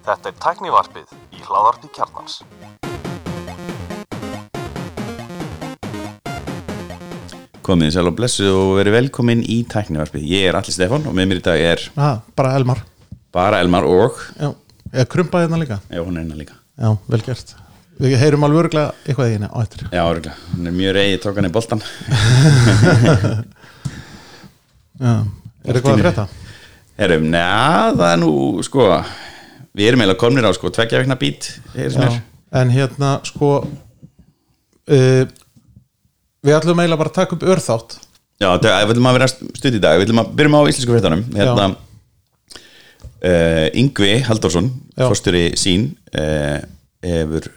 Þetta er tæknivarpið í hláðarpi kjarnans. Komið sæl og blessu og verið velkomin í tæknivarpið. Ég er Alli Stefán og með mér í dag er Aha, bara Elmar bara Elmar og Já, ég krumpaði hérna líka Já, hún er hérna líka. Já, vel gert Við heyrum alveg örgulega eitthvað í henni á eftir Já, örgulega. Hún er mjög reyði, tók hann í boltan. Já, er eitthvað að frétta? Herrum, neða, það er nú, sko, við erum eiginlega komnir á, sko, tveggja vegna bít, heyrðis mér. En hérna, sko uh, Við ætlum eiginlega bara að taka upp örþátt Já, það, við viljum að vera stutt í dag, við viljum að byrjum á íslensku fréttanum. Hérna, uh, Yngvi Halldórsson, fórstjóri sín, uh, hefur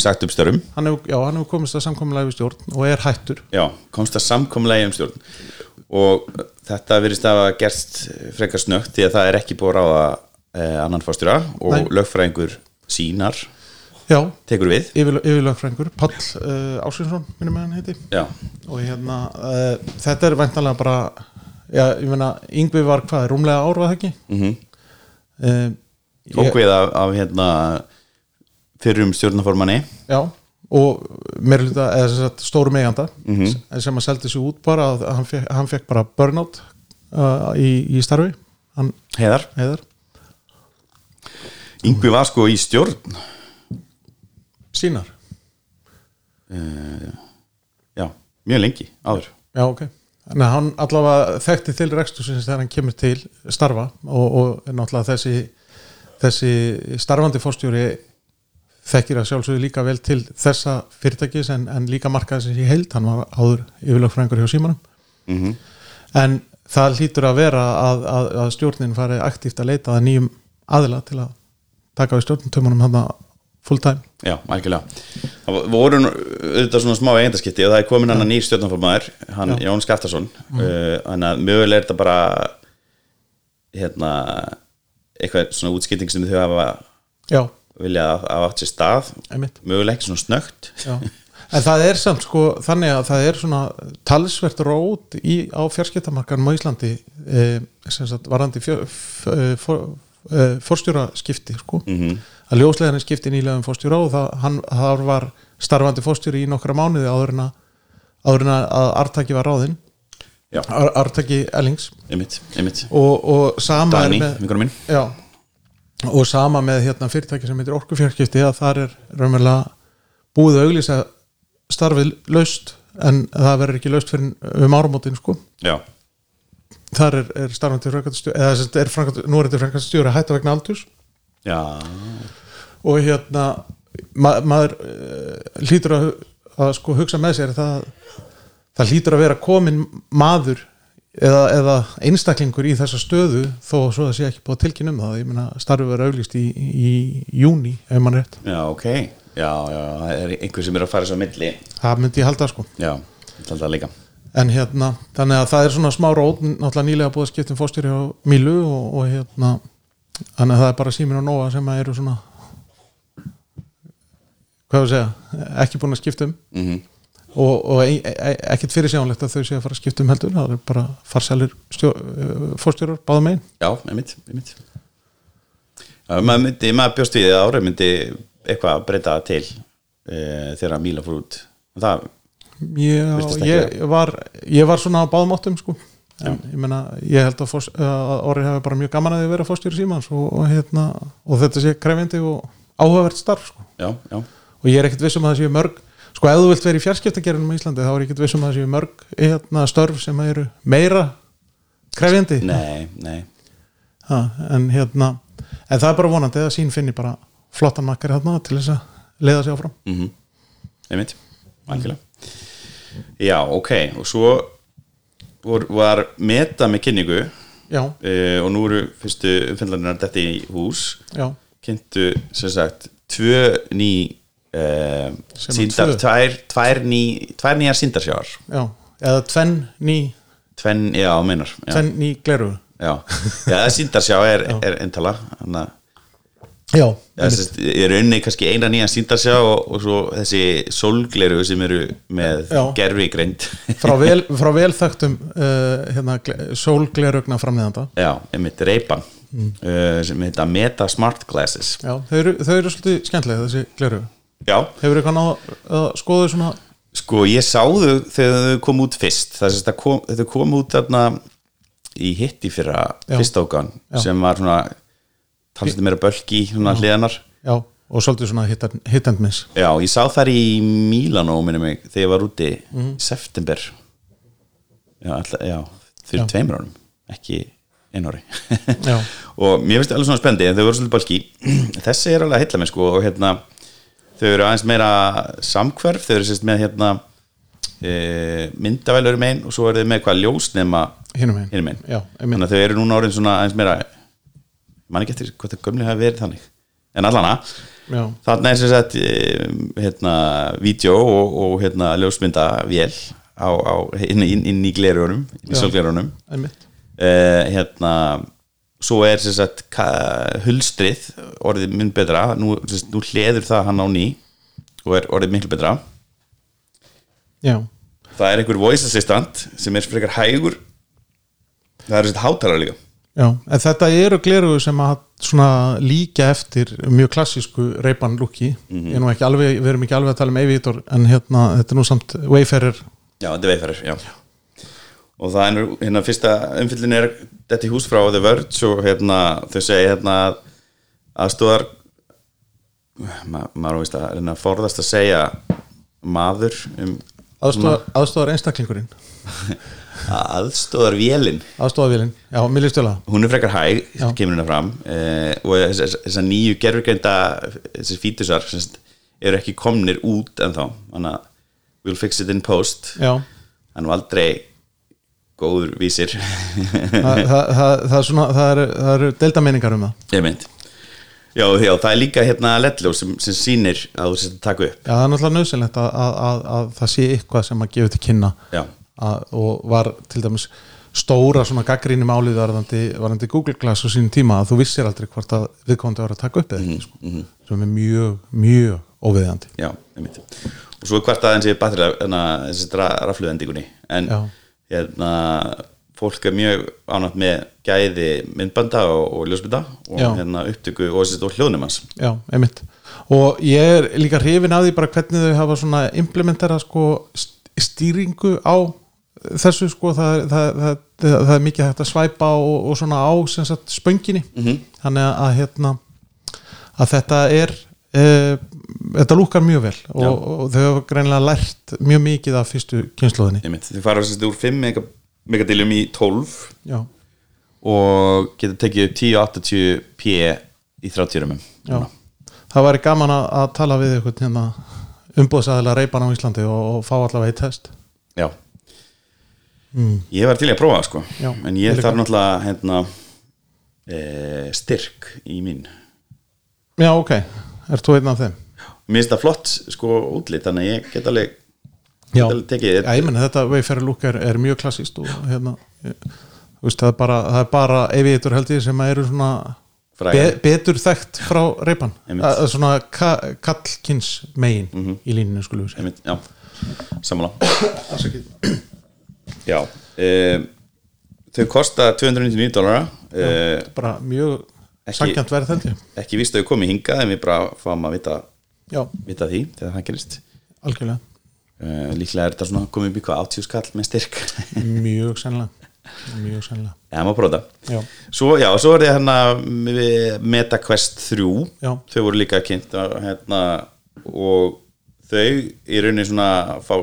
sagt upp störum. já, hann hefur komist að samkomulega við stjórn og er hættur Já, komst að samkomlega um stjórn og þetta virðist að hafa gerst frekar snögt því að það er ekki búið að ráða eh, annan fórstjóra og Nei. lögfræðingur sínar. Já, tekur við. Yfir, yfirlögfræðingur Pall uh, Ásvinsson, minnum með hann heiti. Já, og hérna, uh, þetta er væntanlega bara Já, ég meina, Yngvi var hvað, rúmlega ár var það ekki? mm Uh, tók við af, af hérna fyrrum stjórnaformanni Já, og meirluta, eða stórum eiganda Mhm. sem- sem að seldi sig út bara að hann fekk, hann fekk bara burnout uh, í, í starfi. Hann Heiðar, heiðar. Yngvi var sko í stjórn. Sínar. Já, mjög lengi áður. Já, ok. Að hann allavega þekkti til rekstusins þegar hann kemur til starfa og, og náttúrulega þessi, þessi starfandi fórstjóri þekkir að sjálfsögðu líka vel til þessa fyrirtækis en, en líka markaðisins í heild, hann var áður yfirlögfræðingur hjá símanum. Mm en það hlýtur að vera að, að, að stjórnin fari aktíft að leita að nýjum aðila til að taka við stjórnintömanum hann full time. Já, algjörlega. Það voru auðvitað svona smá eigendaskipti og það er komin hann að nýr stjórnarformaður hann Já. Jón Skaftason mm. þannig að mögulega er þetta bara hérna eitthvað svona útskipting sem þau hafa Já, vilja að átt sér stað. Mögulega ekki svona snögt Já. En það er samt sko þannig að það er svona talsvert rót í, á fjarskiptamarkanum á Íslandi e, sem sagt varandi fjör, f, e, e, forstjóraskipti sko. Mm að ljósleðan skipti nýlega um fórstjóra og það, hann, var starfandi fórstjóri í nokkra mánuði áður en að, áður en að Artaki var ráðinn. Artaki Ellings. Og, og sama Dagný, er með já, og sama með hérna fyrirtæki sem heitir orkufjárskipti að þar er raunverulega búið að auglýsa starfið laust en það verður ekki laust fyrir um árumótin sko. Já, þar er, er starfandi frækastjóri eða er frækast, nú er þetta frækastjóri að hætta vegna aldurs. Já, og hérna ma maður uh, hlýtur að, að sko hugsa með sér það það hlýtur að vera komin maður eða, eða einstaklingur í þessa stöðu þó svo að sé ekki búið tilkyn um það ég meina starfið verður auglýst í, í, júni ef mann rétt, já, ok. Já, já, það er einhver sem er að fara svo milli. Það myndi ég halda sko. Já, þetta er líka. En hérna, þannig að það er svona smá rót náttúrulega nýlega búið að skipta um fórstýri á Mílu og, og hérna þannig að það er bara símin og Nóa sem að eru svona hvað við segja ekki búin að skipta um. Mm og, og e e ekkert fyrir sjánlegt að þau séu að fara að skipta um heldur það er bara farsælir fórstjórar báða megin. Já, einmitt, einmitt. Já, maður myndi, maður bjóst við að árið myndi eitthvað að breyta til e, þegar Míla fór út. Það, ég, ekki ég, var, ég var svona á báðum áttum sko. En ég meina, ég held að, fórst, að orðið hefur bara mjög gaman að þið vera fórstjóri símans og, og, hérna, og þetta sé krefjandi og áhugavert starf sko. já, já, og ég er ekkert viss um að það séu mörg sko ef þú vilt vera í fjarskiptagerðinum í Íslandi þá er ég ekkert viss um að það séu mörg hérna, störf sem eru meira krefjandi. Nei, nei. Ha, en hérna en það er bara vonandi að sín finni bara flottan makkar hérna til þess að leiða sig áfram. Mm einmitt, algjörlega. Já, ok, og svo vor, var meta með kynningu. E, og nú eru fyrstu umfendlarinnar þetta í hús. Já, kynntu sem sagt tvö ný síndar, tvær, tvær, ný, tvær nýjar síndarsjáar já eða tvenn ný, tvenn, já, meinar já. tvenn ný gleru Já, já síndarsjá er, er eintala þannig að sest, er unni kannski eina nýja síndarsjá og, og svo þessi sólgleru sem eru með gerfi greint frá vel, frá vel þekktum uh, hérna, sólglerugna framniðanda Já, einmitt reypan uh, sem heita Meta Smart Glasses. Já, þau eru, þau eru svolítið skemmtilega þessi gleru Já, hefur eitthvað náð að skoða þau svona? Sko ég sá þau þegar þau kom út fyrst. Það sem kom, þau kom út þarna í hitti fyrra Já. fyrsta ákan Já. sem var svona talsið meira bölki svona hliðanar já, og svolítið svona hit and, miss Já, ég sá þar í Mílanó minni mig, þegar ég var úti Mhm. í september. Já, alltaf, já fyrir tveimur árum, ekki einu ári. Og mér finnst það alveg svona spendi en þau voru svolítið balki þessi er alveg að heilla mig sko og hérna þau eru aðeins meira samhverf þau eru sérst með hérna e, myndavælur megin og svo eru þau með hvað ljósnema hinum einn hinum megin. Já, einmitt. þannig að þau eru núna orðin svona aðeins meira man ekki eftir hvað það gömlega hafi verið þannig. En allana já, Þarna er sagt eh, hérna, vídeo og, og hérna, ljósmynda vél á, á, inn, inn, inn í glerunum inn í einmitt. Eh, hérna svo er sem sagt hulstrið orðið mynd betra. Nú, sagt, nú hleður það hann á ný og er orðið miklu betra. Já, það er einhver voice assistant sem er frekar hægur. Það sem sagt hátalara líka. Já, en þetta eru glerugu sem að svona líka eftir mjög klassísku reypan lúki er ekki alveg, við erum ekki alveg að tala um Aviator en hérna, þetta er nú samt Wayfarer. Já, þetta er veifarir, já. Og það er hérna fyrsta umfyllin er þetta í hús frá The Verge og hérna þau segja hérna að aðstóðar ma maður veist að að forðast að segja maður um aðstofar einstaklingurinn. Aðstóðar vélin aðstofavílinn, já, Milli Stjóla hún er frekar hæg, Já. kemur hérna fram eh, og þessar þessa nýju gerfugreinda þessar fítusar eru ekki komnir út en þá we'll fix it in post. Já, er nú aldrei góður vísir. Það, það, það, er svona það eru, eru deildamenningar um það. Ég mynd Já, já, það er líka hérna ledljó sem, sem sýnir að þú sett að taka upp. Já, það er náttúrulega nöðsynlegt að, að, að, að það sé eitthvað sem að gefa til kynna. Og var til dæmis stóra svona gaggríni málið varðandi, varðandi Google Glass á sínum tíma að þú vissir aldrei hvort að viðkomandi var að taka upp eða ekki sko. sem er mjög, mjög óviðandi já, ég mynd Og svo er hvort aðeins ég batterið hérna, þessi rafluðendingunni en Já. Hérna fólk er mjög ánægt með gæði myndbanda og, og ljósbynda og Já. hérna upptöku og, og hljóðnum hans Já, einmitt og ég er líka hrifin af því bara hvernig þau hafa svona implementera sko st- stýringu á þessu sko það, það, það, það, það er mikið hægt að svæpa og, og svona á sem sagt spönginni -hmm. þannig að hérna að þetta er e, þetta lúkar mjög vel og, og þau hafa greinlega lært mjög mikið af fyrstu kynnslóðinni þið fara þessi úr 5 mega, megadiljum í 12 Já, og getur tekið upp 1080p í 30 rumum já. það væri gaman að, að tala við eitthvað hérna, umbóðsæðilega reypan á Íslandi og, og fá allavega í test. Já. Ég var til að prófa sko. Já, En ég þarf náttúrulega hérna, e, styrk í mín. Já, ok, er þú einn af þeim? Mér finnst það flott sko útlit Þannig að ég get alveg, get alveg tekið Já, ég menn þetta Wayfarer look er, er mjög klassíst og hérna ég, veist, það, er bara, það er bara Aviator held ég sem eru svona be, betur þekkt frá reypan svona ka, kallkins megin í líninu skulum við segja. Já, Afsakið. Já e, Þau kosta 299 dólara e, bara mjög Ekki- sangjant verð held ég. Ekki víst að þau komið hingað En við bara fáum að vita, vita því Þegar það gerist. Algjörlega. E, Líklega er þetta komið í hvað 80 skall með styrk? Mjög sennilega. Mjög sennilega. Já, maður prófa þetta. Já, Svo, já, svo er það hérna MetaQuest 3 Já. þau voru líka kynnt hérna, og þau í rauninni svona fá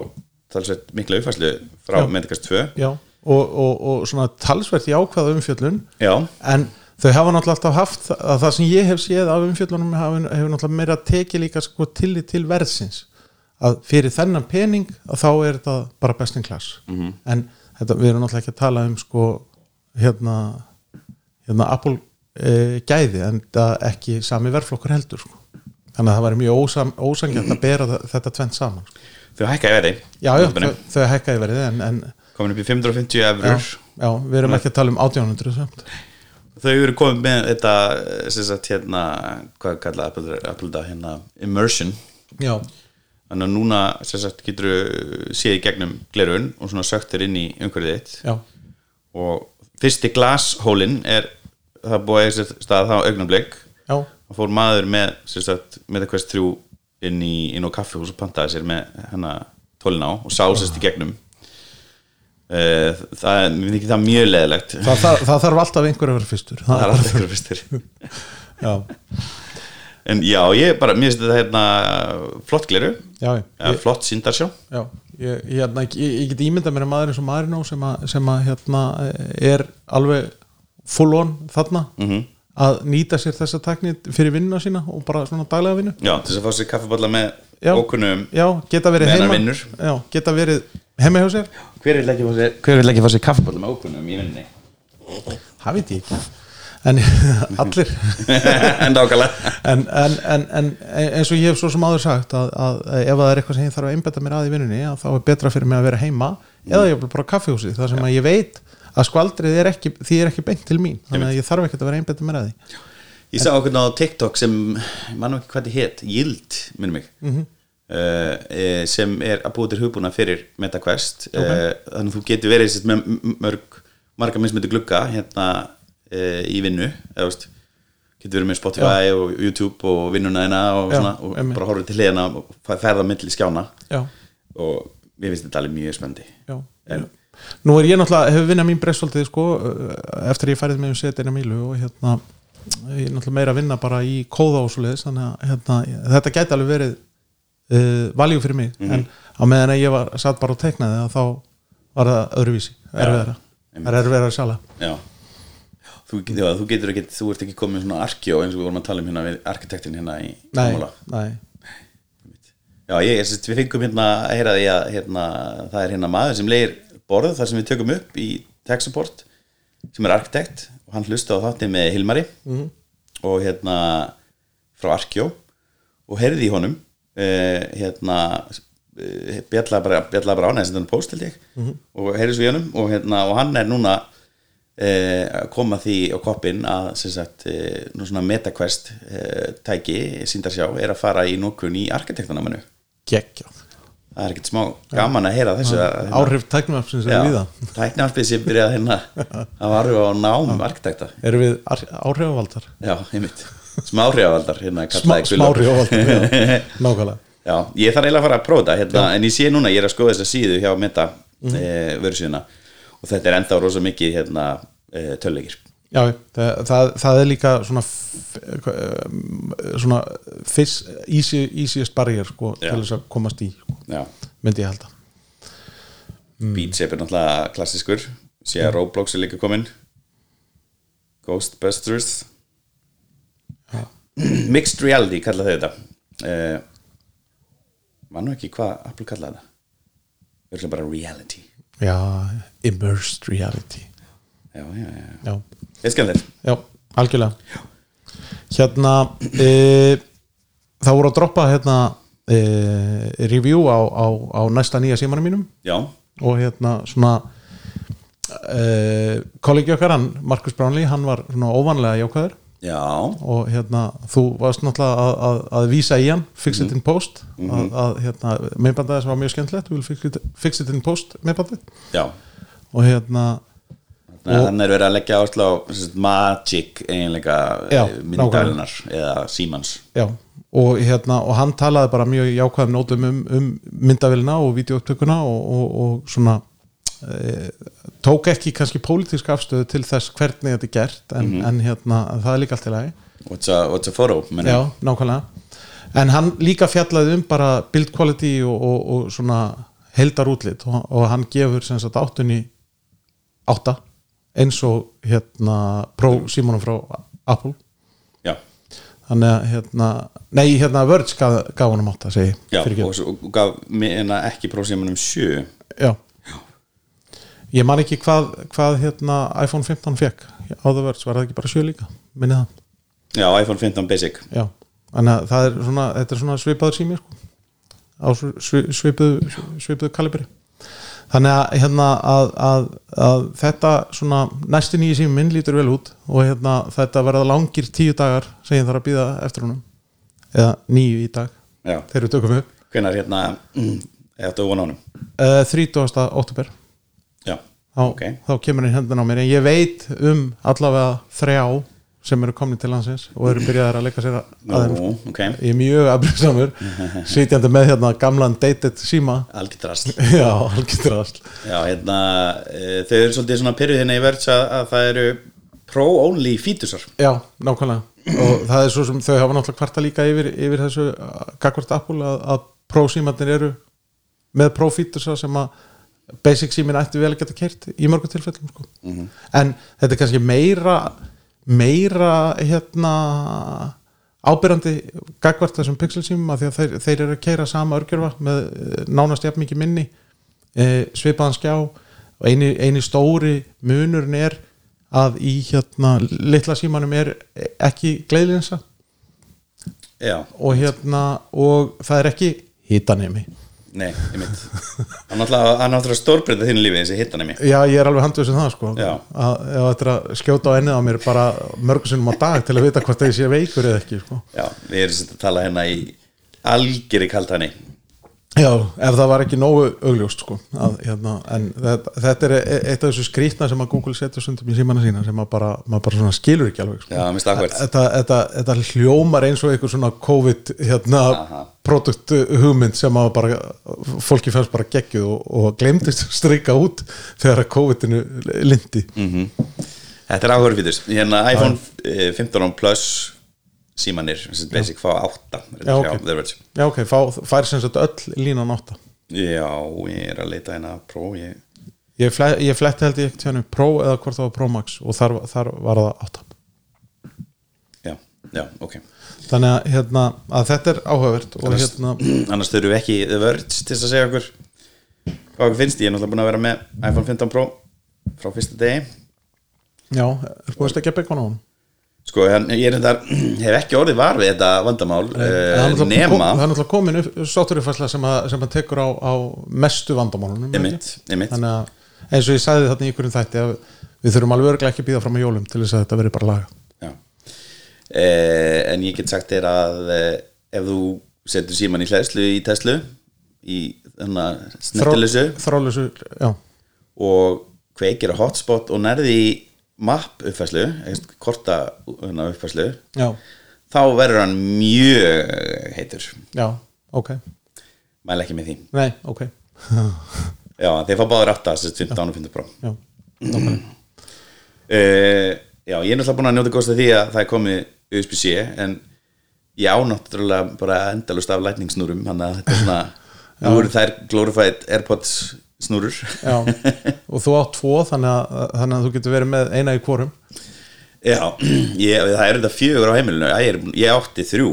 talsveit mikla uppfæslu frá. MetaQuest 2 já og, og, og svona talsvert jákvæða umfjöllun. Já, en þau hafa náttúrulega alltaf haft að það sem ég hef séð af umfjöllunum hefur, náttúrulega meira tekið líka sko tillit til verðsins að fyrir þennan pening að þá er þetta bara best in class -hmm. en þetta, við erum náttúrulega ekki að tala um sko hérna, hérna Apple e, gæði en það ekki sami verðflokkur heldur sko. þannig að það væri mjög ósam, ósangjant að bera þetta tvent saman sko. þau hækkaði verði já, já, þau, þau hækkaði en komin upp í 550 já, eurur já, við erum ekki að tala um 1800 samt. Þau eru komið með þetta sem sagt hérna, hvað kalla Apple, Apple það, hérna, immersion. Já, þannig að núna sem sagt getur séð í gegnum glerun og svona söktir inn í umhverfið þitt. Já, og fyrsti glashólin er það búið að eiga sér stað þá augnablik. Já, og fór maður með sem sagt, með eitthvað þrjú inn, í, inn á kaffihús og pantaði sér með hennar tólin á og sásast í gegnum það er það mjög leðilegt það, það, það þarf alltaf einhver að vera fyrstur. Það er alltaf ykkur fyrstur. Já, en já, ég bara, mér finnst þetta hérna flott gleru, já, eða flott síndarsjá Já, ég, hérna, ég, ég get ímyndað mér að maður eins og Marino sem, að, sem að hérna er alveg full on þarna Mhm. að nýta sér þessa takni fyrir vinnuna sína og bara svona daglega vinnu. Já, þess að fá sér kaffiballa með Já. ókunnum Já, geta verið heima. Já, geta verið heima hjá sér? Hver vil ekki fá sér, sér kaffiballa með ókunnum í vinninni Það veit ég ekki. En allir. En en, en, en, en eins og ég hef svo sem áður sagt að, að ef það er eitthvað sem ég þarf að einbetta mér að í vinnunni að þá er betra fyrir mig að vera heima eða ég vil bara kaffihúsi þar sem að ég veit að skvaldrið er ekki, því er ekki beint til mín. Þannig að ég þarf ekkert að vera einbetta mér að því. Ég sá okkur á TikTok sem mann ekki hvað þið hétt, Yield minnum mig. Mhm. eh, sem er að búið til hugbúna fyrir MetaQuest. Uh, þannig að þú getur verið með mörg marga mismyndi glugga hérna í vinnu eða veist getur verið með Spotify og YouTube og vinnuna þeina og, Já, svona, og einmitt. bara horfið til hliðina og ferða milli skjána. Já, og mér finnst þetta alveg mjög spendi já. En- Nú er ég náttúrulega, hefur vinnað mín breyssvöldið sko, eftir ég færið með um setina mílu og hérna, ég er náttúrulega meira að vinna bara í kóða og svo leiðis þannig að hérna, þetta gæti alveg verið uh, valjú fyrir mig. En á meðan að ég var satt bara og teiknaði að þá var það öðruvísi erfiðara, það er erfiðara sjala. Já. Þú, já, þú getur ekki, þú ert ekki komið svona arkjó eins og við vorum að tala um hérna við arkitektin hérna í Nei, nei, Já, ég, ég, sérst, við fengum hérna að heyra því að hérna, það er hérna maður sem leir borð þar sem við tökum upp í tech support sem er arkitekt og hann hlusta á þátti með Hilmari -hmm. og hérna frá Arkjó og heyrði í honum uh, hérna uh, bjallaði bara, bara ánægðis þetta post held ég. Og heyrði svo í honum og, hérna, og hann er núna uh, að koma því á koppin að sagt, nú svona MetaQuest tæki, síndarsjá, er að fara í nokkun í arkitektanamanu geggjað það er ekkert smá gaman að heyra þessu að, hérna, Áhrif tæknumafsins er við það tæknarspið sem byrjaði hérna að varu á nám arkitekta. Erum við ar- áhrifavaldar? já, einmitt, smá hrjáfaldar hérna, Smá, kallaði smá Guðlaugur. áhrifavaldar, já, nákvæmlega. Já, ég þarf eiginlega að fara að prófa þetta hérna, en ég sé núna, ég er að skoða þessa síðu hjá Meta mm Mhm. og þetta er ennþá rosa mikið hérna, e, töluleikir Já, það, það, það er líka svona um, svona fyrst, easy, easiest barrier sko, til þess að komast í sko, já, myndi ég halda. Beat Saber er náttúrulega klassiskur sé að Roblox er líka komin Ghostbusters Mixed Reality kalla þau þetta. Uh, Man nú ekki hvað Apple kalla þetta. Erum bara reality. Já, immersed reality. Já, já, já, Já, ég þér. Já algjörlega. Hérna e, það voru að droppa hérna e, review á, á, á næsta nýja símanum mínum. Já, og hérna svona uh, kollegi okkar hann, Markus Brownlee, hann var svona óvanlega jákvæður já, og hérna þú varst náttúrulega að, að, að vísa í hann fix it in post að, að hérna, meðbandaði sem var mjög skemmtilegt fix it, fix it in post meðbandið og hérna Þannig er verið að leggja áherslu á Magic eiginlega Já, myndarinnar eða Símans já og hérna og hann talaði bara mjög jákvæðum nótum um, um myndavélina og videóupptökuna og, og, og svona tók ekki kannski pólitísk afstöðu til þess hvernig þetta er gert en, en hérna það er líka allt í lagi. What's a, what's a photo? Já, nákvæmlega. En hann líka fjallaði um bara build quality og, og, og svona heldar útlit og, og hann gefur sem sagt áttunni átta eins og hérna Pro Simonum frá Apple. Já, þannig að hérna, nei hérna Verge gaf, gaf honum átta segi, já og, svo- gaf ekki prósímanum 7 já Ég man ekki hvað, hvað hérna iPhone 15 fekk á The Verge, var það ekki bara sjö líka? Minni það, Já, iPhone 15 Basic. Já. Þannig að það er svona, þetta er svona svipaður sími sko. á svi- svipuðu svipuðu kalibri. Þannig að, hérna, að, að, að þetta svona næsti nýji sími minn lítur vel út og hérna, þetta verða langir tíu dagar sem ég þarf að býða eftir honum. Eða nýju í dag. Já, þegar við tökum upp. Hérna mm, eða þetta von ánum uh, 30. óttúber Já, þá, ok. þá kemur hann hendin á mér en ég veit um allavega þrjá sem eru komni til landsins og eru byrjaðar að leika sér að að þeim Nú, ok, ég er mjög aðbríðsamur sitjandi með hérna gamlan dated síma. Algjör drast já, algjörður aðsl Já, hérna, e, þau eru svolítið svona pyrruð hérna í verðs að, að það eru pro-only fítusar já, nákvæmlega. Og það er svo sem þau hafa náttúrulega kvarta líka yfir, yfir þessu gagvart Apple að, að pro-símandir eru með pro-fítusa sem að basic símin ætti vel að geta kert í mörgum tilfellum sko. en þetta er kannski meira meira hérna ábyrrandi gagvart þessum pixel símum að að þeir, þeir eru að keira sama örgjörfa með eh, nánast jafn mikið minni e, svipaðan skjá. Og eini, eini stóri munurinn er að í hérna litla símanum er ekki gleiðlinsa Já, og hérna og það er ekki hitanemi nei, ég mynd náttúrulega, hann náttúrulega stórbreyta þínu lífi þessi hittan mig já ég er alveg handið sem það sko. Að ef þetta er að skjóta á ennið á mér bara mörgum á dag til að vita hvort það sé veikur eða ekki sko. Já, við erum sem að tala hérna í algjörri kaltani Já, ef það var ekki nógu augljóst sko, að, hérna, en þetta, þetta er e- eitt af þessu skrýtna sem að Google setur stundum í símana sína sem að bara, maður bara svona skilur ekki alveg sko. Já, þetta, þetta, þetta hljómar eins og einhver svona COVID hérna, produkt hugmynd sem að bara fólki fannst bara geggjuð og, og glemdist að streika út þegar að COVID-inu lindi. Þetta er áhverju fítus Hérna iPhone eh, 15 Plus símanir, sem basic fá 8 Já, ok. The Verge. Já ok, fá, fær sem sagt öll línan átta. Já, ég er að leita hérna Pro, ég Ég, fle, ég fletti held ég ekki tjánu Pro eða hvort það var Pro Max og þar, þar var það átta. Já, já, ok. Þannig að, hérna, að þetta er áhugavert Annars- hérna, Annars þurfum við ekki The Verge til að segja okkur hvað okkur finnst, ég er náttúrulega búin að vera með iPhone 15 Pro frá fyrsta degi. Já, er ekki að byggja á hún Sko, ég er þetta, hef ekki orðið var við þetta vandamál er uh, nema það er náttúrulega komin sátturifæsla sem, að- sem að tekur á, á mestu vandamálunum? Einmitt, einmitt. þannig að eins og ég sagði þarna í ykkurum þætti að við þurfum alveg örglega ekki að býða fram að jólum til þess að þetta veri bara laga Já. Eh, en ég get sagt þér að eh, ef þú setur síman í hlæðslu í Tesla í að snettilösu og kveikir á hotspot og nærði í map uppfæslu korta hérna, uppfæslu já, þá verður hann mjög heitur. Já, ok. Mæla ekki með því. Nei, ok, já, þeir fá báður þessi 15 og 15 Pro. Já, nákvæmlega uh, já, ég er náttúrulega búin að njóta góðst af því að það er komið USB-C en ég á náttúrulega bara endalust af lætningsnúrum þannig að þetta er svona nú eru þær glorified Airpods snúrur. Og þú átt tvo þannig að, þannig að þú getur verið með eina í hvorum. Já, ég, það er þetta fjögur á heimilinu. Ég, er, ég átti þrjú.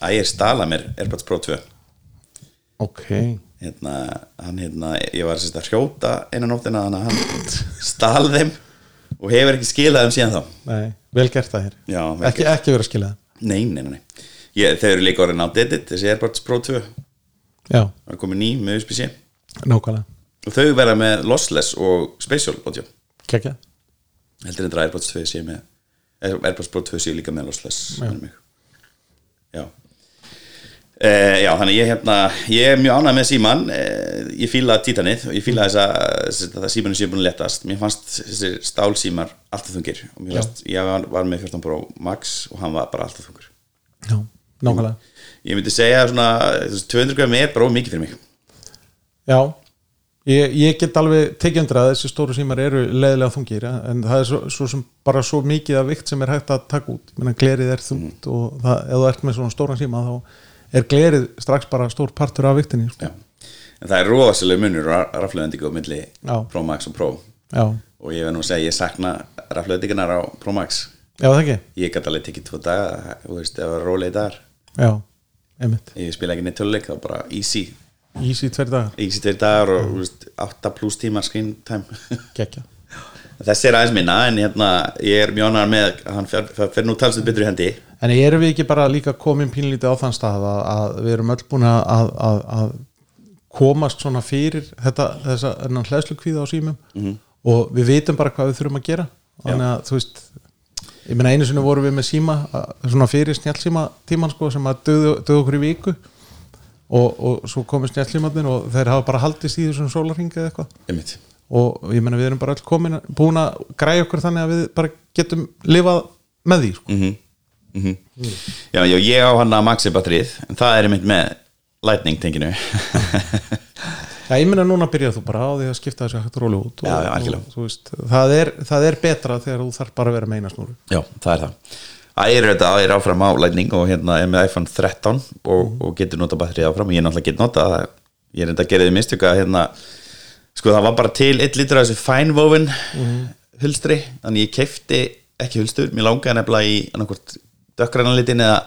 Að ég stala mér Airpods Pro 2 ok. Hérna, hann hérna ég var sérst að hrjóta einu nóttina þannig að hann stal þeim og hefur ekki skilað þeim síðan þá. Nei, vel gert það hér. Já, ekki, ekki verið að skilja það Nei, nei, nei, nei. Ég, Þeir eru líka orðin outdated Þessi Airpods Pro 2 já, Það er komið ný með USB-C nákvæmlega, þau verða með lossless og spatial audio kekja Heldur en það Airpods 2 sé með eh, Airpods Pro 2 sé líka með lossless Já. Já. Eh, já, þannig ég hérna ég er mjög ánægð með síman eh, ég fíla títanið og ég fíla þess að það símanum sé búin að letast mér fannst þessi stálsímar alltaf þungir og mér fannst, ég var, var með 14 Pro Max og hann var bara alltaf þungur. Já, nákvæmlega. Ég myndi segja svona þú veist, 200 gram er bara mikið fyrir mig Já, ég, ég get alveg tekið undir að þessi stóru símar eru leðilega þungir en það er svo, svo sem bara svo mikið af vikt sem er hægt að taka út. Menna, glerið er þungt og það, ef þú ert með svona stóran síma þá er glerið strax bara stór partur af viktinni sko. En það er rosalega munur raflöðendingu á milli. Pro Max og Pro. Já, og ég verð nú að segja ég sakna raflöðendingunar á Pro Max. Já það ekki? Ég gæti alveg tekið tvo daga þú veist, ef það var rólega í dagar. Já, einmitt, ég spila ekki neitt töluleik, þá bara easy easy tveir dagar. Easy tveir dagar og veist, 8 pluss tímar screen time. Gekja þessi er aðeins minna en hérna, ég er ánægður með að hann fer, nú talsið betur í hendi. En erum við ekki bara líka komin pínlítið á þann stað að, að við erum öll búin að, að, að komast svona fyrir þetta, þessa hlæslu kvíða á símum? Og við vitum bara hvað við þurfum að gera. Þannig að þú veist ég meina einu sinni vorum við með síma svona fyrir snjálsíma tíman sko sem að döðu okkur í viku og, og svo komið snjálsímaðin og þeir hafa bara haldist í þessum sólarringi eða eitthvað. Og ég meina við erum bara öll komin búin að græja okkur þannig að við bara getum lifað með því sko. mm já, já, ég á hann að maxi batterið en það er einmitt með lightning tenginu. Já, ég meina núna byrjar þú bara á því að skipta þessu hægt róli út og, Já, já, og, veist, það, er, það er betra þegar þú þarf bara að vera með eina snúru. Já, það er það Er þetta, er áfram á lightning og hérna er með iPhone 13 og, og getur nota batterið áfram og ég náttúrulega get nota það. Ég er enda að gera því mistöka hérna sko það var bara til eitt lítur af þessu fine woven hulstri þannig ég kefti ekki hulstur. Mér langaði nefnilega í annarkvort dökkræna litin eða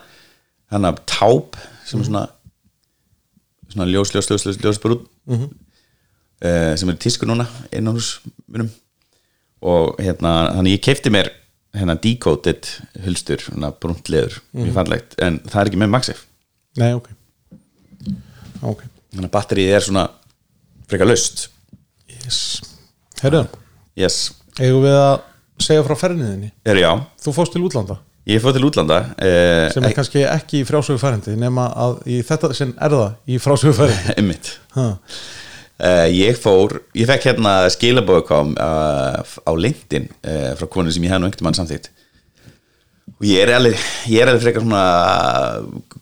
hann af táp sem er svona svona ljós, ljós, ljós, ljós, ljós brún uh, sem er tísku núna innan hús munum og hérna, þannig ég kefti mér hérna decoded hulstur svona brúnt leður, mjög fannlegt en það er ekki með Maxif Nei, ok. Ok, þannig að batterið er svona frekar laust. Yes. Herru, yes, eigum við að segja frá ferðinniðinni er já, Þú fóst til útlanda? Ég fór til útlanda uh, sem er kannski ekki í frásögu færindi nema að í þetta sinn er það í frásögu færindi einmitt Uh, ég fór, ég fekk hérna skilabóðkom uh, á LinkedIn uh, frá konu sem ég hef nú einhvern mann samþýtt og ég er alveg ég er alveg frekar svona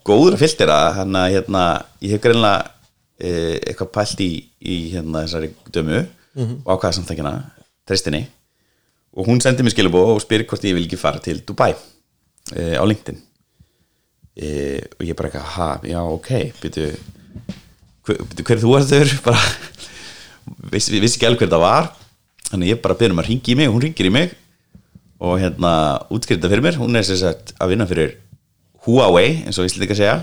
góður að filtera, hann að hérna ég hef greinlega uh, eitthvað pælt í, í hérna þessari dömu og ákvaða samþækina tristinni og hún sendi mér skilabóð og spyrir hvort ég vil ekki fara til Dubai á LinkedIn. Og ég bara eitthvað, ha, já ok byrju hver, hver er þú að þau bara vissi, vissi ekki alveg hver það var. Þannig ég bara byrjum að ringi í mig og hún ringir í mig. Og hérna útskriða fyrir mér, hún er sem sagt að vinna fyrir Huawei, eins og Íslandika segja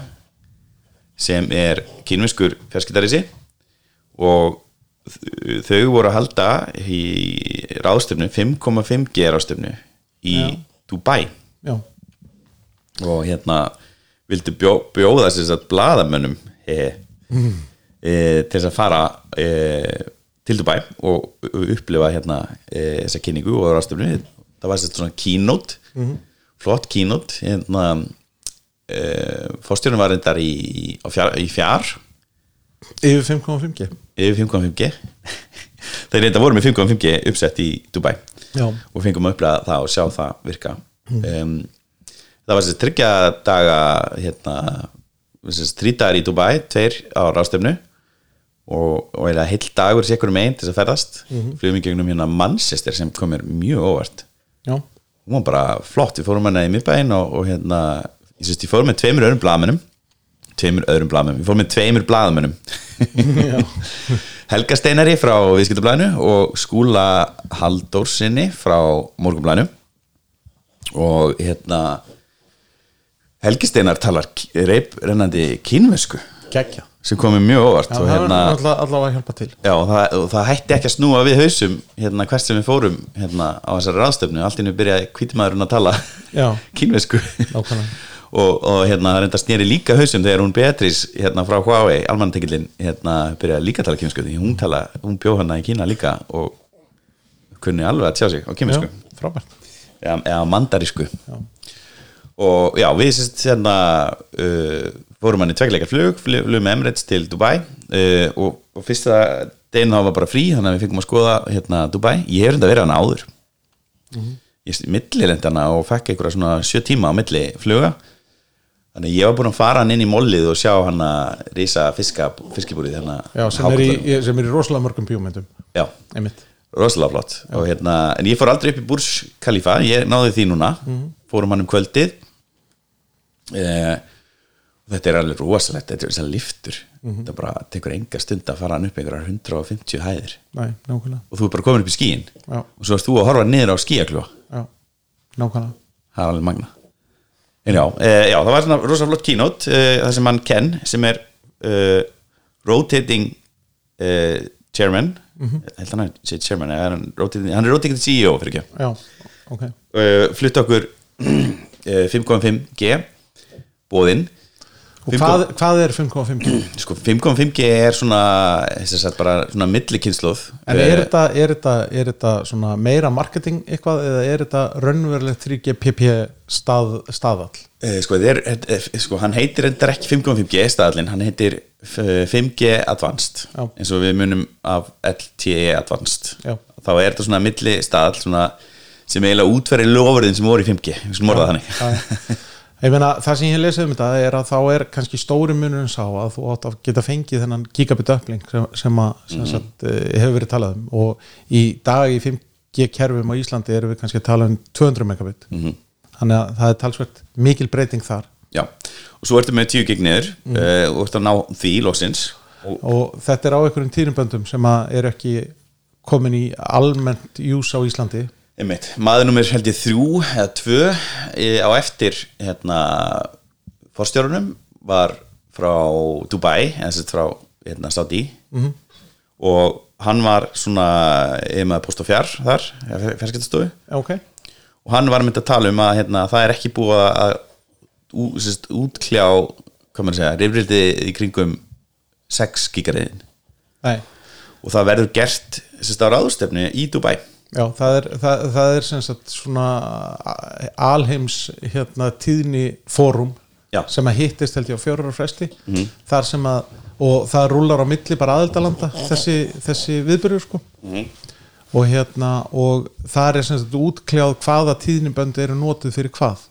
sem er kynviskur fjarskiptarísi. Og þau voru að halda í ráðstöfnu 5,5G ráðstöfnu í Já. Dubai. Já, og hérna vildu bjó, bjóða þess að bladamönnum e, e, til þess að fara e, til Dubai og upplifa hérna e, þessa kynningu og ráðstöfnu það var svona keynote flott keynote. Hérna e, fórstjórnum var reyndar í, á fjár, í fjár yfir 5,5G yfir 5.5G þeir reynda voru með 5.5G uppsett í Dubai Já. og fengum að upplega það og sjá það virka. Um, það var þessi tryggja daga hérna þessi þrítagar í Dubai, tveir á ráðstöfnu og, og eða heill dagur sér ykkur megin til þess að ferðast. Mm -hmm. flugum í gegnum hérna Manchester sem kom mér mjög óvart. Já, hún var bara flott, við fórum hana í miðbæinn og, og hérna, ég sést, ég fórum með tveimur öðrum blaðmennum tveimur öðrum blaðmennum, við fórum með tveimur blaðmennum Helga Steinari frá Viðskiptablaðinu og Skúla Haldórsinni frá Morgunblaðinu. Og hérna Helgi Steinar talar reip rennandi kínvesku geggja sem komið mjög óvart Já, og það hérna Já, það, og það hætti ekki að snúa við hausum hérna hvert sem við fórum hérna á þessari ráðstöfnu, allt innu byrjaði kvítimaðurinn að tala Já. Nákvæmlega. og, og hérna það reynda snýri líka hausum þegar hún Beatrice hérna frá Huawei, almannatekillin hérna byrjaði líka að tala kínvesku því hún, tala, hún bjó hérna í Kína líka og kunni alveg að tjá sig á Já, frábært. Eða, eða mandarísku og já, við sérst hérna uh, fórum hann í tvegleika flug flug með Emirates til Dubai uh, og, og fyrsta deginn þá var bara frí þannig að við fengum að skoða hérna Dubai. Ég hef reynda verið hann áður. Ég millilend hana og fekk einhverja svona sjö tíma á milli fluga. Þannig ég var búin að fara hann inn í mollið og sjá hann að fiska, fiskibúrið hérna Já, sem er, í, sem er í rosalega mörgum bíómyndum já, einmitt. Rosalega flott. Og, hérna, en ég fór aldrei upp í Burs Khalifa ég náði því núna, fórum hann um kvöldið eh, þetta er alveg rosalegt þetta er þessar liftur þetta bara tekur enga stund að fara hann upp einhverjar 150 hæðir. Nei, og þú er bara komin upp í skíin Já, og svo erst þú að horfa niður á skíakljúa já, nákvæmlega. Það er alveg magna já, eh, já það var svona rosalega flott keynote eh, það sem hann Ken sem er eh, rotating chairman. Held hann að sé chairman hann, rotating, hann er rotating CEO fyrir ekki Já, ok. Uh, flutt okkur uh, 5.5G bóðinn og hvað, hvað er 5.5G? Sko 5.5G er svona svona millikynnslóð En er þetta, er, þetta, er þetta svona meira marketing eitthvað eða er þetta raunverulegt 3GPP stað, staðall? Eh, Sko, er, er, sko hann heitir þetta ekki 5.5G staðallinn, hann heitir eh, 5G Advanced Já. eins og við munum af LTE Advanced Já. þá er þetta svona milli staðall sem eiginlega útverði lofurðin sem voru í 5G við skulum orða það þannig Ég meina, það sem ég lesið um þetta er að þá er kannski stóri munurinn sá að þú átt að geta fengið þennan gigabit uppling sem, sem, að, sem Mhm. sagt, eh, hefur verið talað um og í dag í 5G kerfum á Íslandi erum við kannski að tala um 200 megabit Mhm. þannig að það er talsvert mikil breyting þar Já, og svo ertu með 10 gig niður Mm. uh, og ertu að ná því loksins og, og þetta er á einhverjum tíðnuböndum sem að eru ekki komin í almennt jús á Íslandi einmitt, maður nummer held ég þrjú eða tvö e, á eftir hérna forstjórunum var frá Dubai eða sett frá hérna, Saudi. -hmm. og hann var svona eða post og fjár þar fjarskiptastofu. Ok, og hann var mynd að tala um að hérna, það er ekki búið að ú, sérst, útkljá hvað maður að segja, rifrildi í kringum 6 gigariðin og það verður gert sérst, á ráðustefnu í Dubai Já, það er, það, það er sem sagt svona alheims hérna tíðni fórum Já. sem að hittist held ég á fjórar fresti. Þar sem að og það rúlar á milli bara aðildalanda þessi, þessi viðbyrjur sko. Og hérna og það er sem sagt útkljáð hvaða tíðnibönd eru notuð fyrir hvað.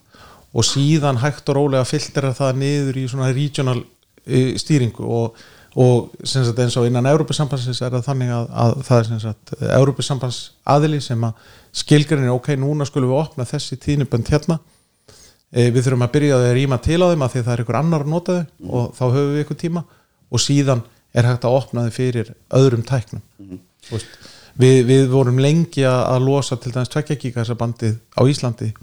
Og síðan hægt og rólega filtera það niður í svona regional uh, stýringu. Og, og sagt eins og innan Európusambansins er það þannig að, að það er sem sagt Európusambans aðili sem að skilgrinni ok, núna skulum við opna þessi tíðnibönd hérna. E, við þurfum að byrja að rýma til á þeim að því það er ykkur annar að nota þau og þá höfum við ykkur tíma. Og síðan er hægt að opna þau fyrir öðrum tæknum. Veist, við, við vorum lengi að losa til dæmis tvekja gíkasa bandið á Íslandi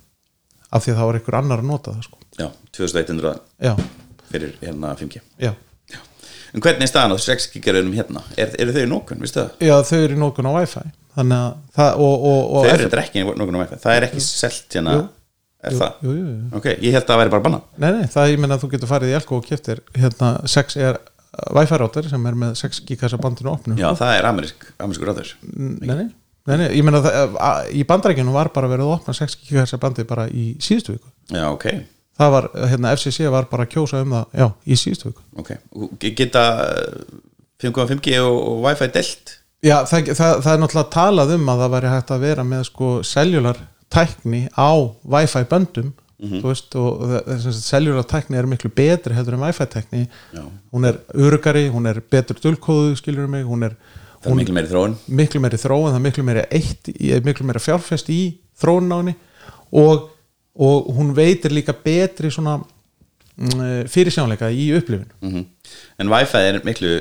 af því að það var ykkur annar að nota það sko. já, 2100 já, fyrir hérna 5G já. En hvernig er staðan á 6 gigariðinum hérna? Er, eru þau í nókun, vistu það? já, þau eru í nókun á Wi-Fi. Að það og, og, og þau eru þetta ekki í nókun á Wi-Fi. Það er ekki selt hérna Jú. er það? jú, jú, jú. ok, ég held að það væri bara banna Nei, nei, það ég menna að þú getur farið í Elko og keftir hérna 6 er Wi-Fi router sem er með 6 gigasa bandinu opnu. Já, það er amerísk, amerískur ráður nei, nei, nei, nei, ég menna að að- í bandarækjunum var bara verið að opna 6 gigasa bandi bara í síðustu viku. Já, ok, það var, hérna FCC var bara að kjósa um það já, í síðustu viku. Ok Og geta uh, 5.5G og, og Wi-Fi delt Já, það, það, það er náttúrulega talað um að það væri hægt að vera með sko cellular tækni á Wi-Fi böndum. Þú veist, og sem sagt, cellular tækni er miklu betri heldur en Wi-Fi tækni. Já. hún er örugari, hún er betur dulkóðu skilur mig, hún er það er miklu meiri þróun. miklu meiri þróun, það er miklu meiri eitt, miklu meiri fjárfest í þróun á henni og, og hún veitir líka betri svona mm, fyrirsjánleika í upplifin mm en Wi-Fi er miklu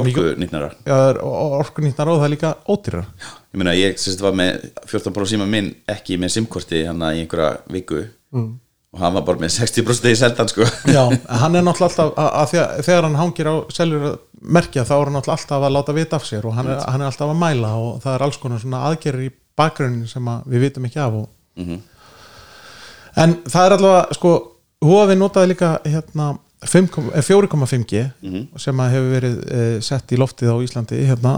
orku nýtnara orkunýtnar og það er líka ódýrar ég meina, ég sérst var með 14 Pro síma minn ekki með simkorti hann í einhverja viku. Mm. og hann var bara með 60% í seldan sko. Já, hann er náttúrulega alltaf að, að þegar, þegar hann hangir á seljur merkja þá er hann alltaf að láta vita af sér og hann er, hann er alltaf að mæla og það er alls konar svona aðgerir í bakgrunnin sem að við vitum ekki af og... en það er allavega sko, Huawei notaði líka hérna 5, eh, 4,5G sem hefur verið eh, sett í loftið á Íslandi hérna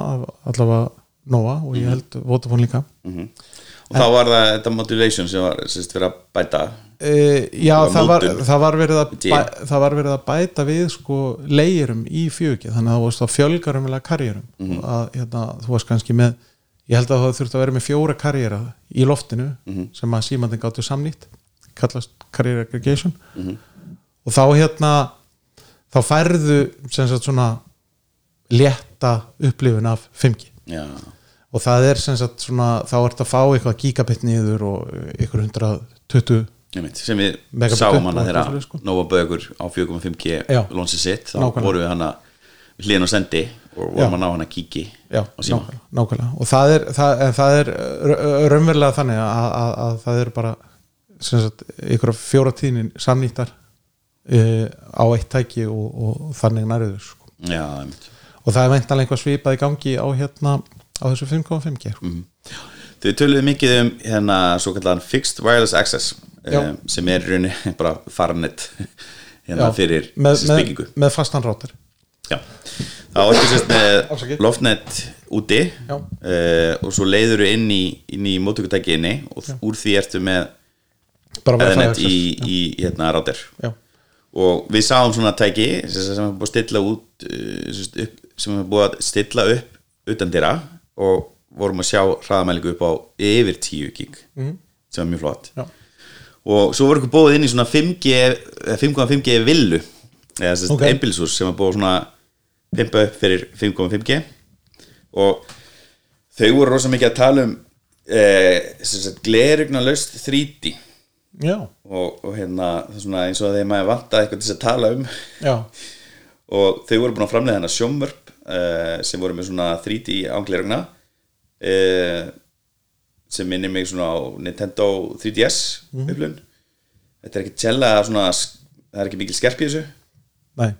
allavega Nova og ég held Vodafone líka. Og þá var það þetta modulation sem var sérst fyrir að bæta? Uh, já, Það var það var, var verið að bæ, það var verið að bæta við sko leirum í fjögi þannig að það varst að fjölgar umlega karjörum Mhm. að hérna, þú varst kannski með ég held að það þurfti að vera með fjóra karjera í loftinu Mhm. sem að símandin gáttu samnýtt kallast career aggregation Mhm. og þá hérna þá færðu sem sagt svona létta upplifun af 5G já, og það er sem sagt svona þá ert að fá eitthvað gigabit niður og ykkur 120 einmitt, sem við sáum hana svoleiðis, sko. Nova Bögur á 4.5G Já. lónsið sitt, þá Nákvæmlega. vorum við hana hlýðin og sendi og vorum að ná hana kíki Já, nákvæmlega, nákvæmlega og það er, það, það er ra- raunverulega þannig að, að, að það eru bara ykkur fjóra tíðnin samnýttar uh, á eitt tæki og, og þannig næriður sko. já, og það er veintanlega einhvað svipað í gangi á hérna á þessu 5.5G sko. Þau töluðu mikið um hérna svo kallan Fixed Wireless Access Já. um, sem er rauninni bara farnett hérna Já, fyrir þessi með, með fastan rátar Já, þá ertu sérst með loftnet úti Já. uh, og svo leiður þú inn í, í mótökutæki inni og úr því ertu með eðanet access. í, í hérna rátir Já, og við sáum svona tæki sem er búið að stilla út uh, sem er búið að stilla upp utan dyrra og vorum að sjá hraðamælingu upp á yfir 10 gig sem er mjög flott já, og svo voru ykkur búið inn í svona 5G eða 5.5G villu eða Ok. okay. einbilsús sem er búið svona pimpa upp fyrir 5.5G og þau voru rosa mikið að tala um eh, glerugna löst 3D já, og, og hérna eins og þegar maður vantaði eitthvað til þess að tala um. Já, og þau voru búin að framlega hennar sjómvörp uh, sem voru með svona 3D ánglerugna uh, sem minnir mig svona á Nintendo 3DS Mhm. upplun þetta er ekki tjella svona það er ekki mikil skerp í þessu. Nei.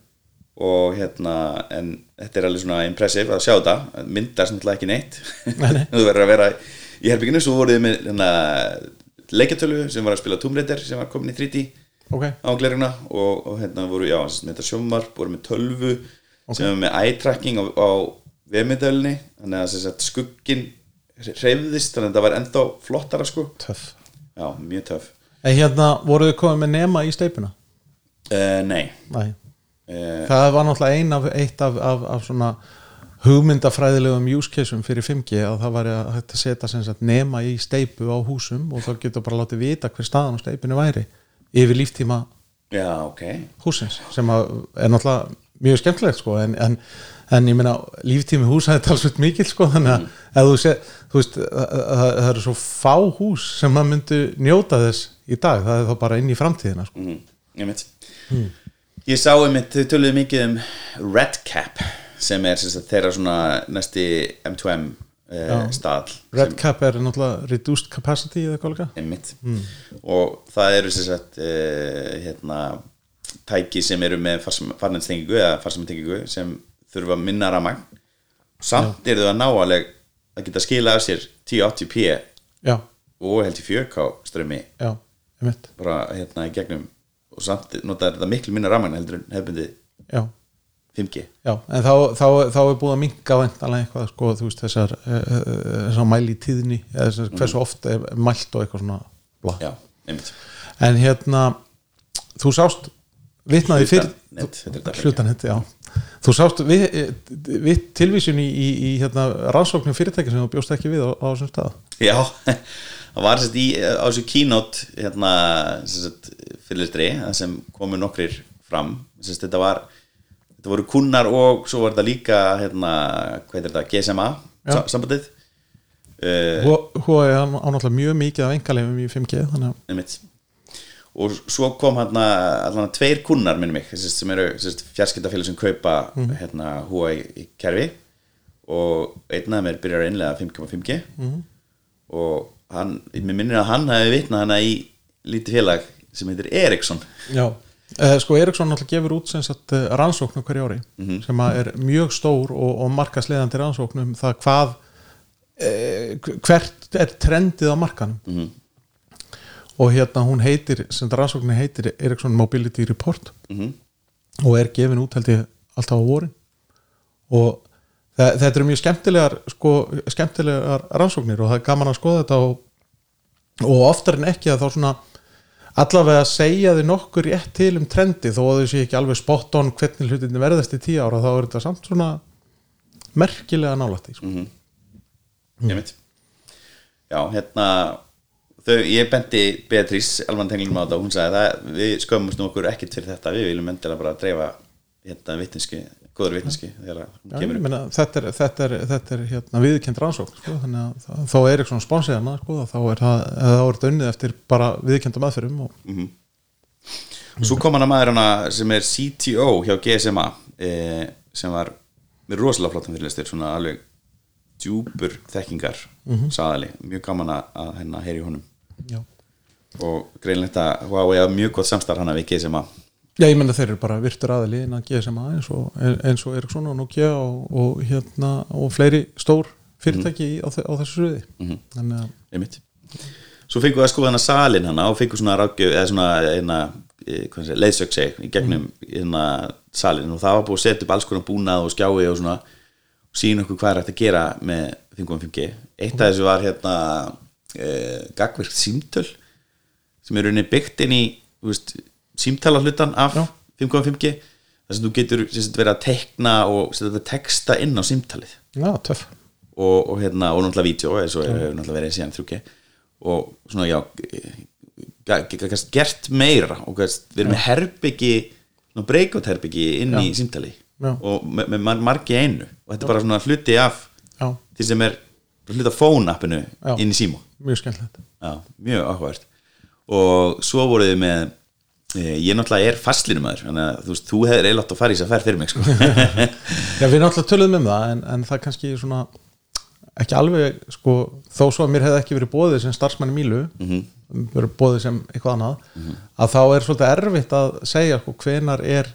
Og hérna en þetta er alveg svona impressive að sjá þetta. Myndar sem alltaf ekki neitt. Þú verður að vera í herbygginu svo voruð þið með hérna, leikjartölu sem var að spila Tomb Raider sem var komin í 3D Ok, á glerugna og, og hérna voru, já, með þetta sjómvarp, voru með tölvu sem var með eye tracking á, á vefmyndölinni, þannig að skugginn hreyfðist þannig að það var ennþá flottara sko. Töff. Já, mjög töff. En hérna, voruð þið komið með nema í steipuna? uh, nei. Nei. Uh, Það var náttúrulega ein af, eitt af, af, af svona hugmyndafræðilegum use caseum fyrir 5G að það var að að setja sem sagt nema í steipu á húsum og þá getur bara látið vita hver staðan á steipinu væri yfir líftíma já, ok. húsins sem að er náttúrulega mjög skemmtilegt sko en, en, en ég meina líftími húsa er talsveit mikil sko þannig að ef þú sé, þú veist það, það, það eru svo fá hús sem maður myndi njóta þess í dag, það er þá bara inn í framtíðina sko. mm, ég mitt ég sá um mitt, þau töluðu mikið um Redcap sem er sem þeirra svona næsti M2M uh, stað Red Cap er náttúrulega reduced capacity eða líka. Einmitt. Og það eru sem sagt uh, hérna tæki sem eru með farnenstengingu eða farsamtengingu sem þurfa minna ramagn samt eru þau að ná alveg að geta skila af sér 1080p já, og held í 4K strömmi já, ég mitt bara hérna í gegnum og samt notar þetta miklu minna ramagn heldur en hefbundi já, 5G já, en þá, þá, þá er búið að minka væntalega eitthvað sko, þú veist, þessar, uh, þessar mæli í tíðni eða þessar, hversu oft er mælt og eitthvað svona blá. já, einmitt. En hérna þú sást vitnaði fyrir hlutanett, já. Þú sást við, við tilvísun í, í, í hérna, rannsóknum fyrirtæki sem þú bjóst ekki við á, á þessum stað. Já, það var sérst í á þessu keynote hérna, sérst, fyrirlistri það sem komu nokkrir fram. Sérst, þetta var þetta voru kunnar og svo var þetta líka hérna, hvað er þetta, GSMA Já. sa- sambandið uh, Húi er á náttúrulega mjög mikið af engalefum í 5G þannig að og svo kom hérna allan tveir kunnar minnum mig sérst, sem eru fjarskiptafélag sem kaupa Mhm. hérna húa í, kerfi og einn af þeim er byrjar að innlega 5.5G Mhm. og hann, mér minnir að hann hefði vitnað hana í lítið félag sem heitir Ericsson Já, eh, sko Eriksson náttúrulega gefur út sem sagt eh, rannsóknum hverju ári sem að er mjög stór og, og markasleðandi rannsóknum það hvað eh, hvert er trendið á markanum Mhm. og hérna hún heitir, sem þetta rannsóknin heitir Eriksson Mobility Report Mhm. og er gefin út held ég alltaf á vorin og þe- þetta eru mjög skemmtilegar sko, skemmtilegar rannsóknir og það er gaman að skoða þetta og, og oftar en ekki að þá svona allavega segja þið nokkur rétt til um trendi þó að þau sé ekki alveg spot on hvernig hlutinni verðast í tíu ára þá er þetta samt svona merkilega nálætti sko. mm -hmm. já, hérna þau, ég benti Beatrice alvan tenglum á þetta og hún sagði að við skömmumst nú okkur ekkert fyrir þetta við viljum endilega bara dreifa hérna vitneski, góður vitneski ég þetta er, þetta er, þetta er hérna, viðkend rannsókn sko, þannig að þó er eitthvað sponsið hana sko, þá er þá þetta unnið eftir bara viðkendum aðferðum og, Svo kom hann að maður hana sem er CTO hjá GSMA eh, sem var með rosalega flottum fyrirlistur svona alveg djúpur þekkingar mm saðali, mjög gaman að- að hennar heyri honum. Já. og greinlegt að Huawei hafa mjög gott samstarf hana við GSMA já, ég menna þeir eru bara virtur aðili innan GSMA eins og, eins og Eriksson og Nokia og, og, hérna, og fleiri stór fyrirtæki á, þe- á þessu sviði. Mhm. þannig að einmitt. Svo fengum við að skoða hana salin hana og fengum svona rákjöf eða svona eina leiðsög seg í gegnum hérna salin og það var búið að setja upp alls konar búnað og skjái og svona og sína okkur hvað er hægt að gera með 5.5G eitt af þessu var hérna e, gagvirkt símtöl sem er rauninni byggt inn í þú veist, símtala hlutan af 5.5G þar sem þú getur sagt, verið að tekna og setja þetta texta inn á símtalið. Já, töff. Og, og hérna, og náttúrulega vídeo eins og hefur náttúrulega verið síðan 3G og svona já gert meira og við erum með herbyggi breakout herbyggi inn í símtali Já. og með, með mar- margi einu. Og þetta er bara svona hluti af því sem er hluti af phone-appinu Já. inn í síma. Mjög já, mjög áhugavert. Og svo voruð þið með ég náttúrulega er fastlinumæður þannig að þú veist, þú hefur eiginlega átt að fara í þess að ferð fyrir mig sko. Já, við náttúrulega töluðum um það en, en það kannski svona ekki alveg sko, þó svo að mér hefði ekki verið bóðið sem starfsmanni Mílu Mhm. verið bóðið sem eitthvað annað að þá er svolítið erfitt að segja sko, hvenar er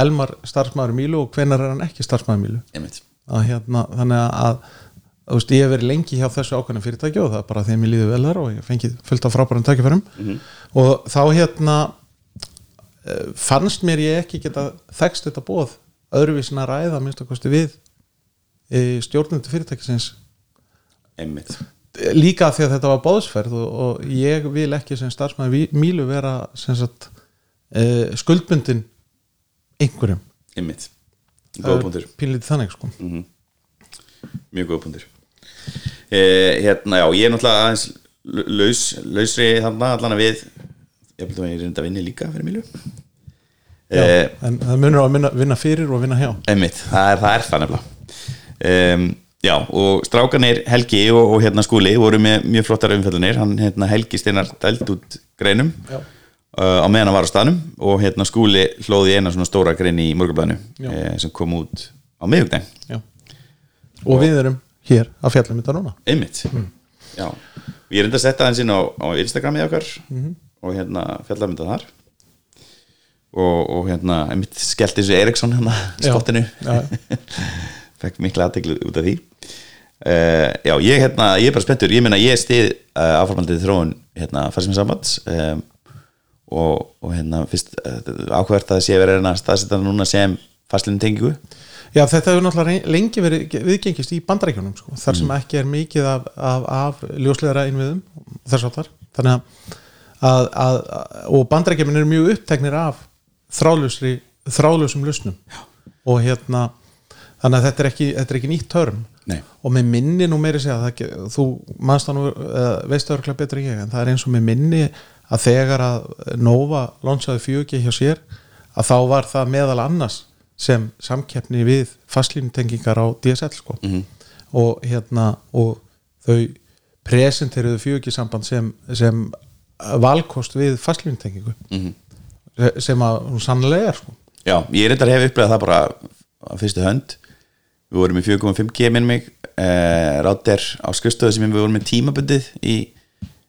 Elmar starfsmæður Mílu og hvenar er hann ekki starfsmæður Mílu Einmitt. að hérna, þannig að þú veist, ég hef verið lengi hjá þessu ákveðna fyrirtæki og það er bara þegar mér líður vel þar og ég fengið fullt af frábærum tækifærum og þá hérna eh, fannst mér ég ekki geta þekst þetta bóð öðruvísin að ræða minnst að kosti við stjórnundu fyrirtækisins. Einmitt. líka því að þetta var bóðsferð og, og ég vil ekki sem starfsmæður Ví- Mílu vera sem sagt uh, skuldbundin einhverjum. Einmitt. pínlítið þannig sko. Mjög góða punktur eh, hérna já, ég er náttúrulega aðeins laus, lausri þarna allan að við ég ég reynda að vinni líka fyrir Mílu. Já, eh, en það munur á að vinna, vinna fyrir og vinna hjá. Einmitt, það er það, er það nefnilega. Um, já, og strákanir Helgi og, og hérna skúli voru með mjög flottar umfjöldunir, hann hérna Helgi steinar dælt út greinum Já. uh, á meðan hann var á staðnum og hérna skúli hlóði eina svona stóra grein í morgunblæðinu Já. eh, sem kom út á miðugdæn Já. og við erum hér að fjalla um þetta núna. Einmitt. Já, og ég reyndi að setja hans inn á, á Instagramið okkar og hérna fjallaði þetta þar. Og, og hérna einmitt skellti þessu Eriksson hérna spottinu. Fekk mikla aðteglu út af því. Uh, já, ég hérna, ég er bara spenntur. Ég meina ég stið uh, áframaldið þróun hérna, færsum sambands um, og, og hérna fyrst uh, áhvert að sé verið að staðsetja núna sem fastlinu tengingu Já, þetta hefur náttúrulega lengi verið viðgengist í bandarækjunum sko, þar sem ekki er mikið af, af, af ljósleira innviðum þess áttar þannig að, að, að og bandarækjumin eru mjög uppteknir af þrálusum lusnum og hérna þannig að þetta er ekki, þetta er ekki nýtt törm Nei. og með minni nú meiri segja ekki, þú nú uh, veist örglega betur ég en það er eins og með minni að þegar að Nova launchaði 4G hjá sér að þá var það meðal annars sem samkeppni við fastlínutengingar á DSL sko Mhm. og hérna og þau presenteruðu 4G samband sem, sem valkost við fastlínutengingu Mhm. sem að hún sannlega er sko. Já, ég reyndar hef upplegað það bara á fyrstu hönd. Við vorum í 4.5G minn mig. Eh, Rátter á skrifstöðu sem við vorum með tímabundið í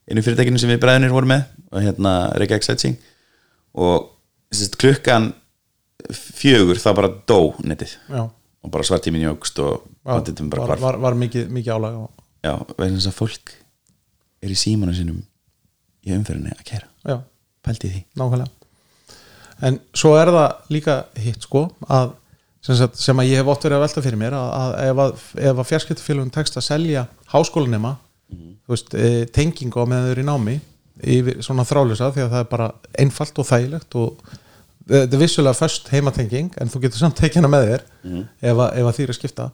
einu fyrirtækinu sem við bræðinir vorum með og hérna Reykjavík Setting og sérst, klukkan fjögur þá bara dó netið. Já, og bara svartíminn jógst og bandið bara var, var, var mikið, mikið álag og, Já, vegna þess að fólk er í símanu sinum í umferðinni að kæra. Já, Pældi því. Nákvæmlega. En svo er það líka hitt sko að sem, sagt, sem að ég hef oft verið að velta fyrir mér að, að ef að, ef að fjarskiptafélagum tekst að selja háskólanema veist, e, tengingu á meðan þau eru í námi yfir svona þrálusa því að það er bara einfalt og þægilegt og þetta er vissulega först heimatenging en þú getur samt tekið hana með þér ef, að, ef að því er að skipta.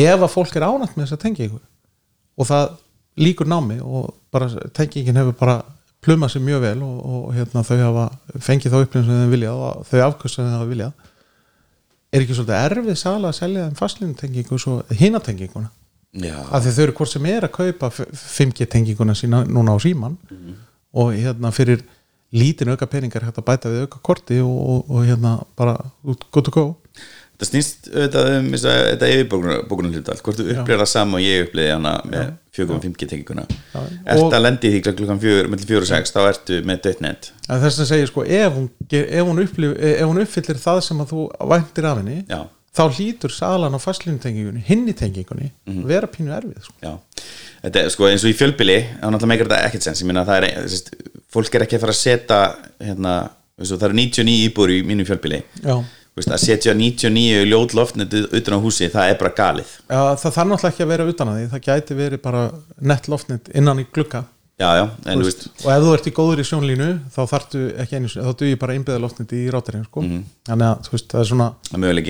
Ef að fólk er ánægt með þessa tengingu og það líkur námi og bara tengingin hefur bara plumað sér mjög vel og, og hérna, þau hafa fengið þá upplifin sem þau viljað og þau afkvöst sem þau hafa viljað. Er ekki svolítið erfið sala að selja þeim fastlínu tengingu og svo hinatenginguna? Af því þau eru hvort sem er að kaupa 5G tenginguna sína núna á síman og hérna fyrir lítin auka peningar hægt að bæta við auka korti og, og, og hérna bara út go to go Það snýst auðvitað um þetta yfirbókunum hluta allt, hvort þú upplýðir það sama og ég upplýði hana með 4.5G tenginguna Ert að lendi því klukkan 4, mellum 4 og 6 þá ertu með dötnet að þess að segja sko ef hún, ef hún, upplif, ef hún uppfyllir það sem að þú væntir af henni Já, þá hlýtur salan á fastlínu tengingunni hinni tengingunni vera pínu erfið sko. Þetta sko eins og í fjölbili þá náttúrulega meikar þetta ekkert sens. Minna er, sérst, fólk er ekki að fara að setja hérna, það eru 99 íbúður í mínu fjölbíli já, Veistu, að setja 99 ljót loftnetið utan á húsi, það er bara galið. Já, það þarf náttúrulega ekki að vera utan að því. Það gæti verið bara nett loftnett innan í glugga. Já, já, en veist, veist, og ef þú ert í góður í sjónlínu þá þarftu ekki einu þá duði bara einbyða loftnett í rátarinn sko. þannig að veist, það er svona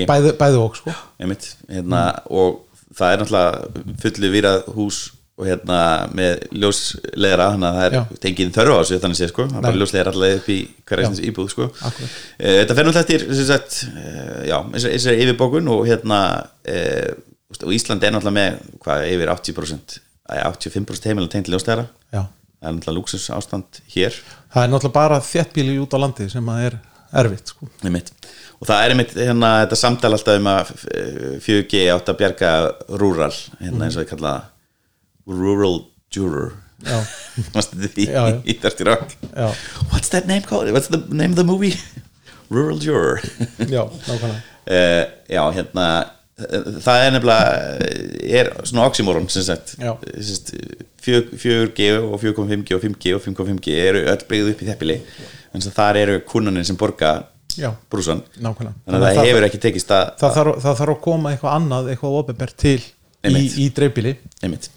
bæði, bæði og sko. einmitt, hérna, og það er náttúrulega fullu virað hús og hérna með ljósleðra þannig að það er tengið þörfa á sig þannig sé sko, það er bara Nei. ljósleðra alltaf upp í hverja Já. sinns íbúð sko. Eh, þetta fer náttúrulega eftir sagt, eh, já, þessari þessari yfirbókun og hérna e, og Ísland er náttúrulega með hvað yfir 80% eh, 85% heimilega tengt ljósleðra já. það er náttúrulega lúksus ástand hér það er náttúrulega bara þéttbíli út á landi sem að er erfitt sko. og það er einmitt hérna, þetta samtal alltaf um að eh, 4G átt að bjarga rural hérna eins og ég kalla það rural juror. Í Dirty Rock. What's that name called, what's the name of the movie? Rural juror. Já, nákvæmlega. Uh, já hérna eh, það er nefnilega eh, er svona oxymoron sem sagt. Sagt, 4G og 4.5G og 5G og 5.5G eru öll byggð upp í þeppili en þar eru kunnanin sem borga Já. brúsan nákvæmlega. Þannig að það hefur ekki tekist að það þarf, það þarf að koma eitthvað annað eitthvað ofinbært til í, Einmitt. í dreifbíli einmitt.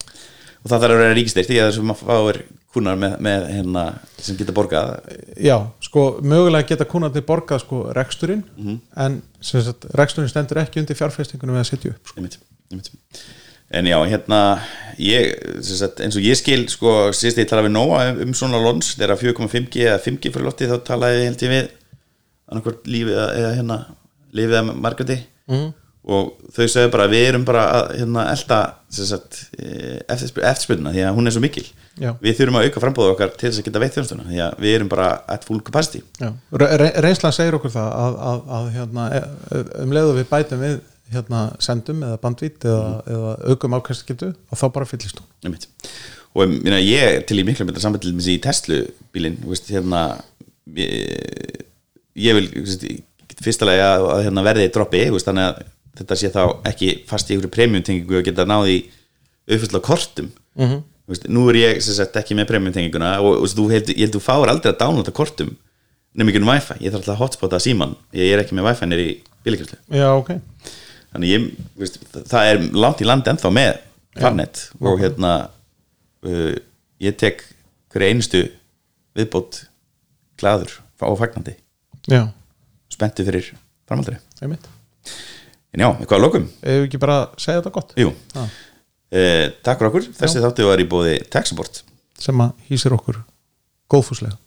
Og það þarf að vera ríkisteirt því að þessum að fáir kunnar með, með hérna sem geta borgað já, sko, mögulega geta kunandi borgað sko reksturinn Mhm. en sem sagt, reksturinn stendur ekki undir fjárfestingunum við að setja upp sko. einmitt, einmitt. en já, hérna ég, sem sagt, eins og ég skil sko, síðast ég talaði við Nóa um, um svona lons þegar 4.5G eða 5G fyrir lotti þá talaði ég held ég við annarkvort lífið eða, eða hérna lífið að margandi Mhm. Og þau sögðu bara við erum bara að hérna, elda eftirspil- eftirspilna því að hún er svo mikil Já. við þurfum að auka frambóðu okkar til þess að geta veitt þjónstuna því að við erum bara at full capacity. Re re reynslan segir okkur það að, að, að hérna, e- um leiðu við bætum við hérna, sendum eða bandvít eða, Mhm. eða aukum ákvæmstgetu og þá bara fyllist hún og meina, ég til í miklu til dæmis í Tesla veist, hérna, ég, ég vil fyrstulega að, að hérna, verði droppi veist, þannig að þetta sé þá ekki fast í einhverju premiumtengingu og geta náði uppfyllt á kortum. Mm -hmm. veist, nú er ég sagt, ekki með premiumtenginguna og, og þú ég held þú fáir aldrei að downloada kortum nefnir ekki um wifi, ég þarf alltaf að hotspota síman ég er ekki með wifi nýr í bílikjöfslu Já, ok. Þannig ég, veist, það er langt í land ennþá með farnet og hérna uh, ég tek hverju einustu viðbót glaður og fagnandi. Já, spenntu fyrir framhaldri einmitt en já, eitthvað að lokum. Ef við ekki bara segja þetta gott? Jú. Já. Uh, takk fyrir okkur, þessi þáttu var í bóði Texaport sem að hýsir okkur góðfúslega